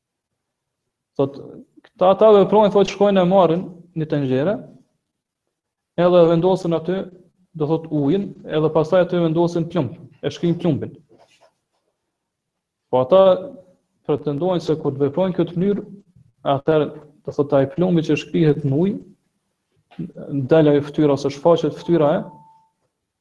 Thot, këta ata veprojnë, thot, shkojnë e marrin një tenxhere, edhe vendosin aty, do thot, ujin, edhe pasaj aty vendosin plumb, e shkrijnë plumbin. Po ata pretendojnë se kur të veprojnë këtë mënyrë, atëher, do thot, ai plumbi që shkrihet në ujë, del ajo ftyra, ose shfaqet ftyra e,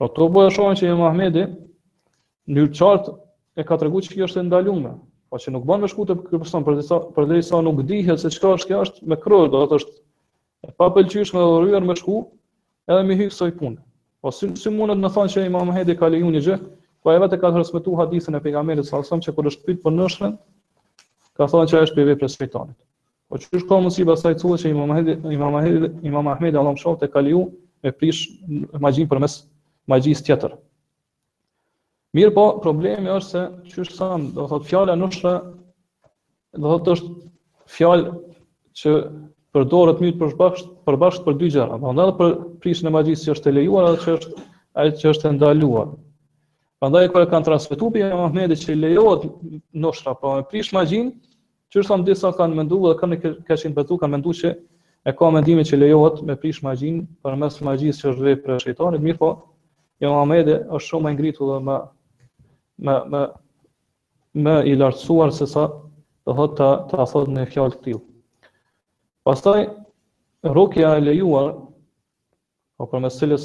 Po pra, këtu po e shohim që Imam Ahmedi mjaft qartë e ka treguar që kjo është e ndaluar. Po që nuk bën me shku te ky person, përderisa përderisa nuk dihet se çka është kjo është mekruh, do të thotë është e papëlqyeshme dhe e urryer me shku, edhe me hyrë kësaj pune. Po si si mundet të thonë që Imam Ahmedi ka lejuar një gjë, po e vetë ka transmetuar hadithin e pejgamberit sa sa që kur është pyet për nushrën, ka thonë që është prej veprës së shejtanit. Po qysh ka mundësi pastaj të thush që Imam Ahmedi, Imam Ahmedi, Imam Ahmedi, Allahu e mëshiroftë, ka leju me prish magjin përmes magjis tjetër. Mirëpo, problemi është se qysh thamë, do thotë fjala nushra, do thotë është fjalë që përdoret mirë përbashkët përbashkët për dy gjëra, do edhe për prishjen e magjisë që është e lejuar edhe që është ajo që është e ndaluar. Prandaj kur e kanë transmetuar prej Imam Ahmedit që lejohet nushra, po me prish magjinë, Qysh thamë disa kanë mendu dhe kanë keqinterpretu, kanë mendu që e ka mendimin që lejohet me prish magjin përmes magjisë që është vepër prej shejtanit, mirëpo, Imam Ahmedi është shumë më i ngritur dhe më më më më i lartësuar se sa do thotë ta ta thotë një fjalë të tillë. Pastaj rukja e lejuar apo po përmes cilës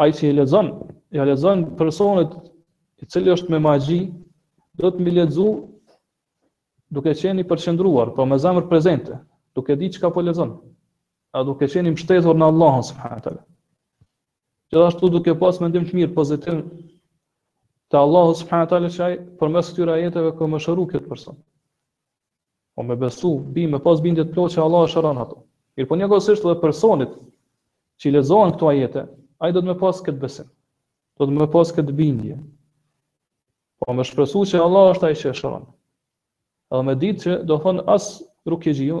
Ai që i lexon, ja lexon personit i cili është me magji, do të me i lexu duke qenë i përqendruar, po me zemër prezente, duke di çka po lexon. A duke qenë i mbështetur në Allahun subhanahu teala. Gjithashtu duke pas mendim të mirë pozitiv te Allahu subhanahu teala që ai përmes këtyre ajeteve ka me shëru këtë person. Po me besu, bi me pas bindje të plotë që Allahu e shëron ato. Mirëpo njëkohësisht edhe personit që i lexohen këto ajete, ai do të me pas këtë besim. Do të me pas këtë bindje. Po me shpresu që Allah është ai që e shëron. Edhe me ditë që do thon as rukjexhiu,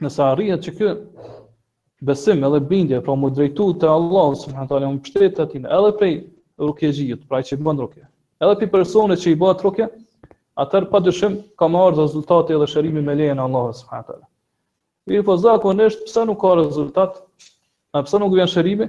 Nëse arrihet ky besim edhe bindje, pra me u drejtu te Allahu subhanehu teala, me u mbështetë te Ai, edhe prej rukjexhiut, pra që i bën rukje, edhe prej personit që i bëhet rukje, atër pa dyshim ka me ardhë rezultati edhe shërimi me lejen e Allahut subhanehu teala. Mirëpo zakonisht, pse nuk ka rezultat, a pse nuk vjen shërimi,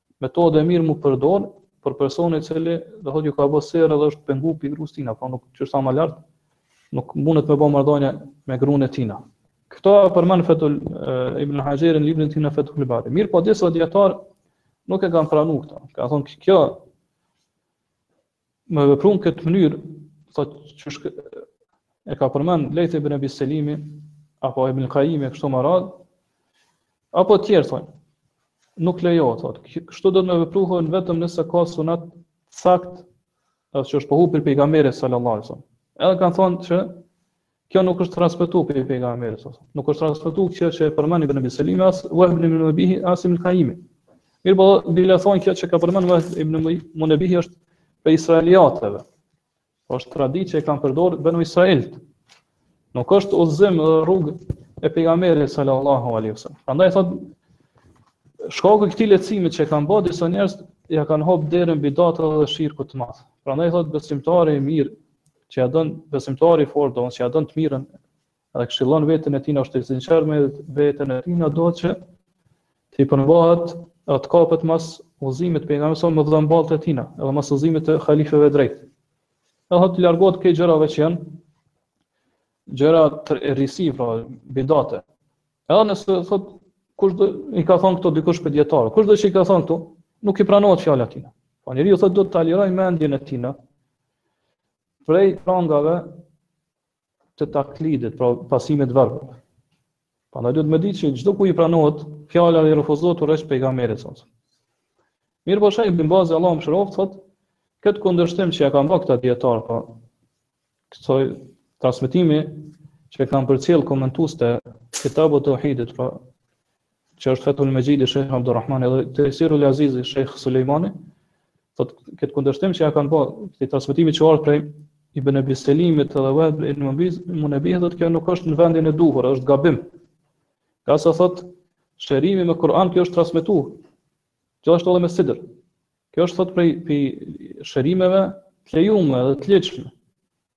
Metodë e mirë mu përdor për personin i cili do thotë ju ka bërë sihër dhe është pengu prej grus tina, pra nuk qysh thamë më lart, nuk mundet me bo marrëdhënie me gruan e tina. Këto e përmend Fethul Ibn Haxheri në librin e tij në Fethul Bari. Mirëpo disa dietar nuk e kanë pranuar këto. Ka thonë kjo Me vepru në këtë mënyrë, thot siç, e ka përmend Lejt ibn Abi Selimi apo Ibn Kajimi e kështu me radhë apo të tjerë thonë nuk lejohet thot kështu do të me u vepru vetëm nëse ka sunat sakt ose që është pohu prej pejgamberit sallallahu alaihi wasallam edhe kanë thonë që Kjo nuk është transmetuar prej pejgamberit sa. Nuk është transmetuar kjo që e përmend Ibn Abi Selimi as Wahb ibn Munabihi as Ibn Kaimi. Mirëpo, bile thonë kjo që ka përmend Wahb ibn Munabihi është prej israeliateve. Po është traditë që e kanë përdorur benu Israel. Nuk është udhëzim dhe rrugë e pejgamberit sallallahu alaihi wasallam. Prandaj thotë shkaku i këtij lehtësimi që kanë bërë disa njerëz ja kanë hop derën bidatave dhe shirkut të madh. Prandaj thotë besimtari i mirë që ja don besimtari i fortë, ose që ja don të mirën, edhe këshillon veten e tij në është i sinqert me veten e tij, na duhet që të përmbahet e të kapet mas udhëzimit pejgamberit me dhëmballët e tina, edhe mas udhëzimit të khalifeve drejt. Edhe të largohet prej gjërave që janë, gjëra të risi, pra, bidate. Edhe nëse, thot, kushdo i ka thonë këto dikush prej dijetarëve, kushdo që i ka thonë këto, nuk i pranohet fjala e tina. Po njeriu thot, duhet ta lirojë mendjen e tina, Prej prangave të taklidit, pra pasimit verbër. Prandaj duhet me ditë që çdokujt i pranohet fjala dhe i refuzohet përveç pejgamberit, thot. Mirëpo shejh Bin Bazi, Allah e mëshiroftë, thot, këtë kundërshtim që ja kanë bërë këta dijetarë, pa, po, këtij transmetimi që e kanë përcjellë komentuesit e Kitabu Teuhidit, pa, po, që është Fethul Mexhid i Shejh Abdurrahman edhe Tejsirul Aziz i Shejh Sulejmani, thot këtë kundërshtim që ja kanë bërë këtij transmetimi që ardh prej Ibn Abi Selimit dhe Wahb ibn Mubiz, Munabi thot kjo nuk është në vendin e duhur, është gabim. Ngase thot shërimi me Kur'an kjo është transmetuar. Gjithashtu edhe me Sidr. Kjo është thot prej prej shërimeve të lejume dhe të lehtëshme.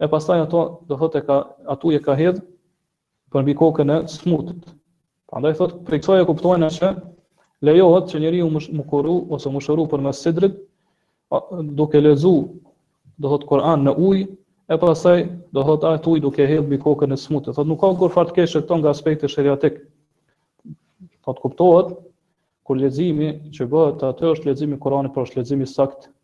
e pastaj ato do thotë e ka atë ujë e ka hedh përmbi kokën e smutit. Prandaj thotë prej kësaj e kuptojmë se lejohet që njeriu me u kuru ose me u shëru përmes sidrit duke lexu do thotë Kur'an në ujë e pastaj do thotë atë ujë duke hedh mbi kokën e smutit. Thotë nuk ka kurrfarë t'keqe këto nga aspekti sheriatik. Thot kuptohet kur leximi që bëhet aty është leximi i Kur'anit, por është lexim i sakt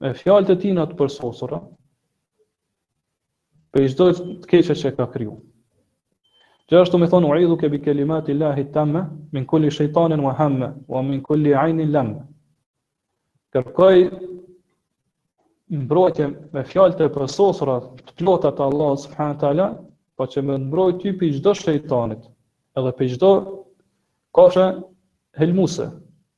Me fjalët e tina të përsosura, prej çdo të keqe që ka kriju. Gjithashtu me thonë, uidhuke bi kelimatil-lahi tamme, min kulli shëjtanin wa hamme, wa min kulli ajnin lamme. Kërkoj mbrojtje me fjalët e përsosura të plota të Allah subhanahu taala, pa po që me t'mbrojt ty prej çdo shejtanit, edhe prej çdo kafshë helmuse,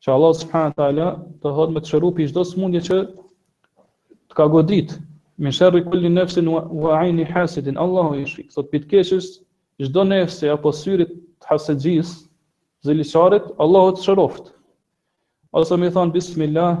Që Allah subhanahu wa taala thot me të shëru pi çdo smundje që të ka godit. Min sharri kulli nafsin wa ayni hasidin. Allahu jeshfik. Thot pi t'keqes çdo nefsi apo syrit të hasidxhisë, ziliqarit, Allahu të shëroft. Ose me thon bismillah,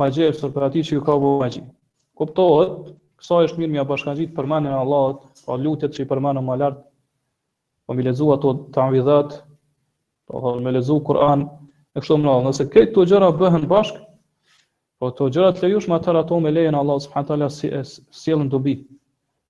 magjistarit për atë që iu ka bo magji. Kuptohet, ksaj është mirë me ia bashkangjit përmendjen e Allahut, pra lutjet që i përmendëm ma lart, po me i lexu ato tauidhat, do thotë me lexu Kur'an, e kështu me radhë nëse këto dy gjëra bëhen bashkë, po këto gjëra të lejushme, atëherë ato me lejen e Allahut subhanehu teala sjellin dobi,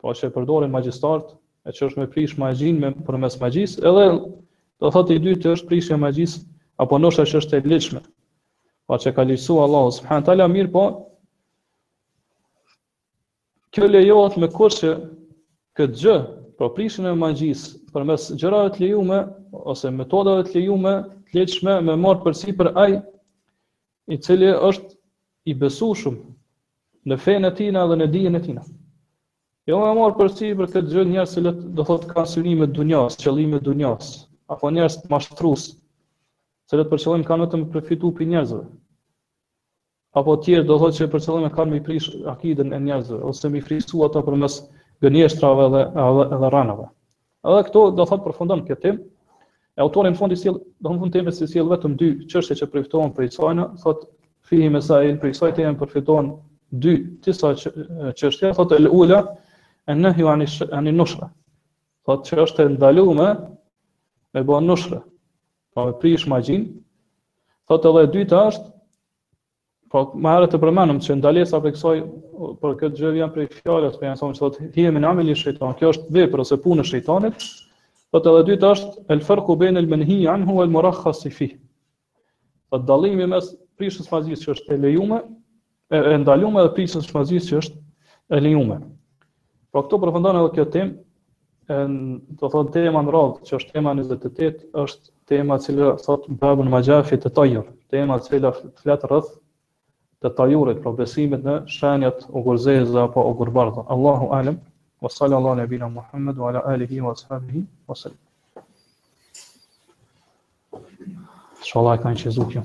pra që e përdorin magjistarët, e që është me prish magjin përmes magjis, edhe do thotë i dytë është prishja e magjisë, apo nushra që është e ligjshme. Pra që e ka ligjësu Allahu subhanehu teala, mirëpo, kjo lejohet me kusht që këtë gjë, pra prishjen e magjisë, përmes gjërave të lejume, ose metodave të lejume, të ligjshme, me marr përsipër ai, i cili është i besueshëm në fenë e tina dhe në dijen e tina. Jo me marr përsipër këtë gjë njerëz që do thotë kanë synime të dunjas, qëllime të dunjas, apo njerëz mashtrus, të cilët për qëllim kanë vetëm me përfitu prej njerëzve. Apo të tjerë do thotë që për qëllim e kanë me i prish akiden e njerëzve ose me i friksu ata përmes gënjeshtrave dhe edhe rrenave. Edhe këtu do thot përfundon kjo temë. E autori në fund i sjell, do thot në fund të temës i sjell vetëm dy çështje që përfitohen prej sajna, thot fihi mesail prej saj të janë përfitohen dy disa çështje, thot el ula en nehju anin nushra. Thot që është e ndaluar me bën nushra. Po me prish magjin. Thot edhe e dyta është Po më herët e përmendëm që ndalesa për këtë gjë vjen prej fjalës Pejgamberit që thotë hije min ameli shejtan. Kjo është vepër ose punë e shejtanit. Thotë edhe e dyta është el farqu bain el manhi anhu wal murakhas fi. Pra dallimi mes prishjes së magjisë që është e lejume, e ndalume dhe prishjes së magjisë që është e lejume. Pra këtu përfundon edhe kjo temë, do thotë tema në radhë, që është tema 28, është tema e cila thot babu ma xhae fit tetajur, tema e cila flet rreth tetajurit, pra besimit në shenjat ogurzeza apo ogurbardha. Allahu alem, wa sallallahu ala nebijina Muhammed, wa ala alihi, wa sahabihi, wa sallam. Shalaj kanë që zukja.